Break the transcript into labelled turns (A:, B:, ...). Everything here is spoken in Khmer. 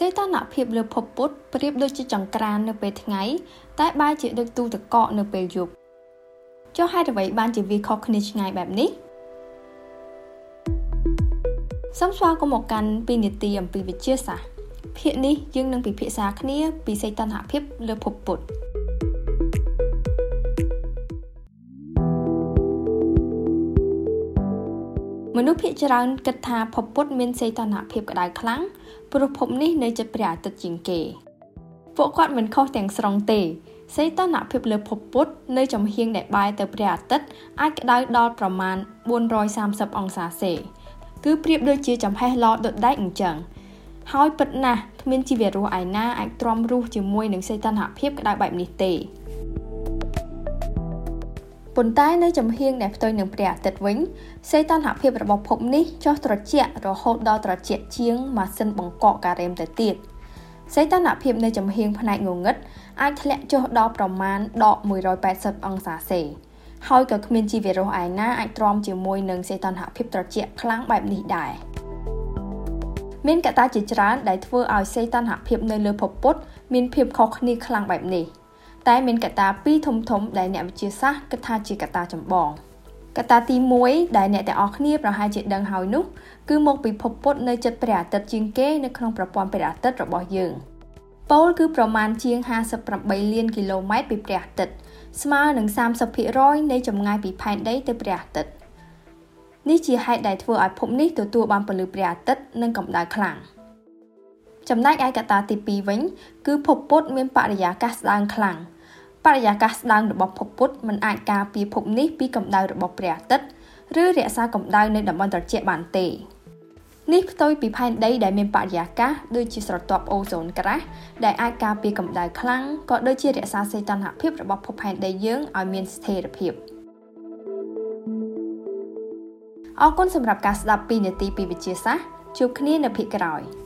A: សីតុណ្ហភាពលើភពពុទ្ធប្រៀបដូចជាចង្ក្រាននៅពេលថ្ងៃ តែបែរជាដូចទូទឹកកកនៅពេលយប់ចុះហេតុអ្វីបានជាវាខុសគ្នាឆ្ងាយបែបនេះសូមស្វាគមន៍មកកាន់ពីនីតិអំពីវិទ្យាសាស្ត្រភាគនេះយើងនឹងពិភាក្សាគ្នាពីសីតុណ្ហភាពលើភពពុទ្ធ មនុស្សភាគច្រើនគិតថាភពពុទ្ធមានសីតុណ្ហភាពក្តៅខ្លាំងព្រោះភពនេះនៅជិតព្រះអាទិត្យជាងគេ ពួកគាត់មិនខុសទាំងស្រុងទេសីតុណ្ហភាពលើភពពុទ្ធនៅចំហៀងដែលបែរទៅព្រះអាទិត្យអាចក្តៅដល់ប្រមាណ430អង្សាសេ គឺប្រៀបដូចជាចំហេះឡដុតដែកអញ្ចឹងហើយពិតណាស់គ្មានជីវរស់ឯណាអាចទ្រាំរស់ជាមួយនឹងសីតុណ្ហភាពក្តៅបែបនេះទេ ប៉ុន្តែនៅចំហៀងដែលផ្ទុយនឹងព្រះអាទិត្យវិញសីតុណ្ហភាពរបស់ភពនេះចុះត្រជាក់រហូតដល់ត្រជាក់ជាងម៉ាស៊ីនបង្កកការ៉េមទៅទៀតសីតុណ្ហភាពនៅចំហៀងផ្នែកងងឹតអាចធ្លាក់ចុះដល់ប្រមាណដក180អង្សាសេហើយក៏គ្មានជីវរស់ឯណាអាចទ្រាំជាមួយនឹងសីតុណ្ហភាពត្រជាក់ខ្លាំងបែបនេះដែរមានកត្តាជាច្រើនដែលធ្វើឲ្យសីតុណ្ហភាពនៅលើភពពុទ្ធមានភាពខុសគ្នាខ្លាំងបែបនេះ។ តែមានកត្តាពីរធំធំដែលអ្នកវិទ្យាសាស្ត្រគិតថាជាកត្តាចម្បងកត្តាទី1ដែលអ្នកទាំងអស់គ្នាប្រហែលជាដឹងហើយនោះគឺមកពីភពពុទ្ធនៅជិតព្រះអាទិត្យជាងគេនៅក្នុងប្រព័ន្ធព្រះអាទិត្យរបស់យើងប៉ូលគឺប្រមាណជាង58លានគីឡូម៉ែត្រពីព្រះអាទិត្យស្មើនឹង30%នៃចម្ងាយពីផែនដីទៅព្រះអាទិត្យនេះជាហេតុដែលធ្វើឲ្យភពនេះទទួលបានពន្លឺព្រះអាទិត្យនិងកម្ដៅខ្លាំងចំណែកឯកត្តាទី2វិញ គឺភពពុទ្ធមានបរិយាកាសស្ដើងខ្លាំង បរិយាកាសស្ដើងរបស់ភពពុទ្ធមិនអាចការពារភពនេះពីកម្ដៅរបស់ព្រះអាទិត្យឬរក្សាកម្ដៅនៅតំបន់ត្រជាក់បានទេនេះផ្ទុយពីផែនដីដែលមានបរិយាកាសដូចជាស្រទាប់អូសូនក្រាស់ដែលអាចការពារកម្ដៅខ្លាំងក៏ដូចជារក្សាសីតុណ្ហភាពរបស់ភពផែនដីយើងឲ្យមានស្ថិរភាពអរគុណសម្រាប់ការស្ដាប់2នាទីពីវិទ្យាសាស្ត្រជួបគ្នានៅភាគក្រោយ។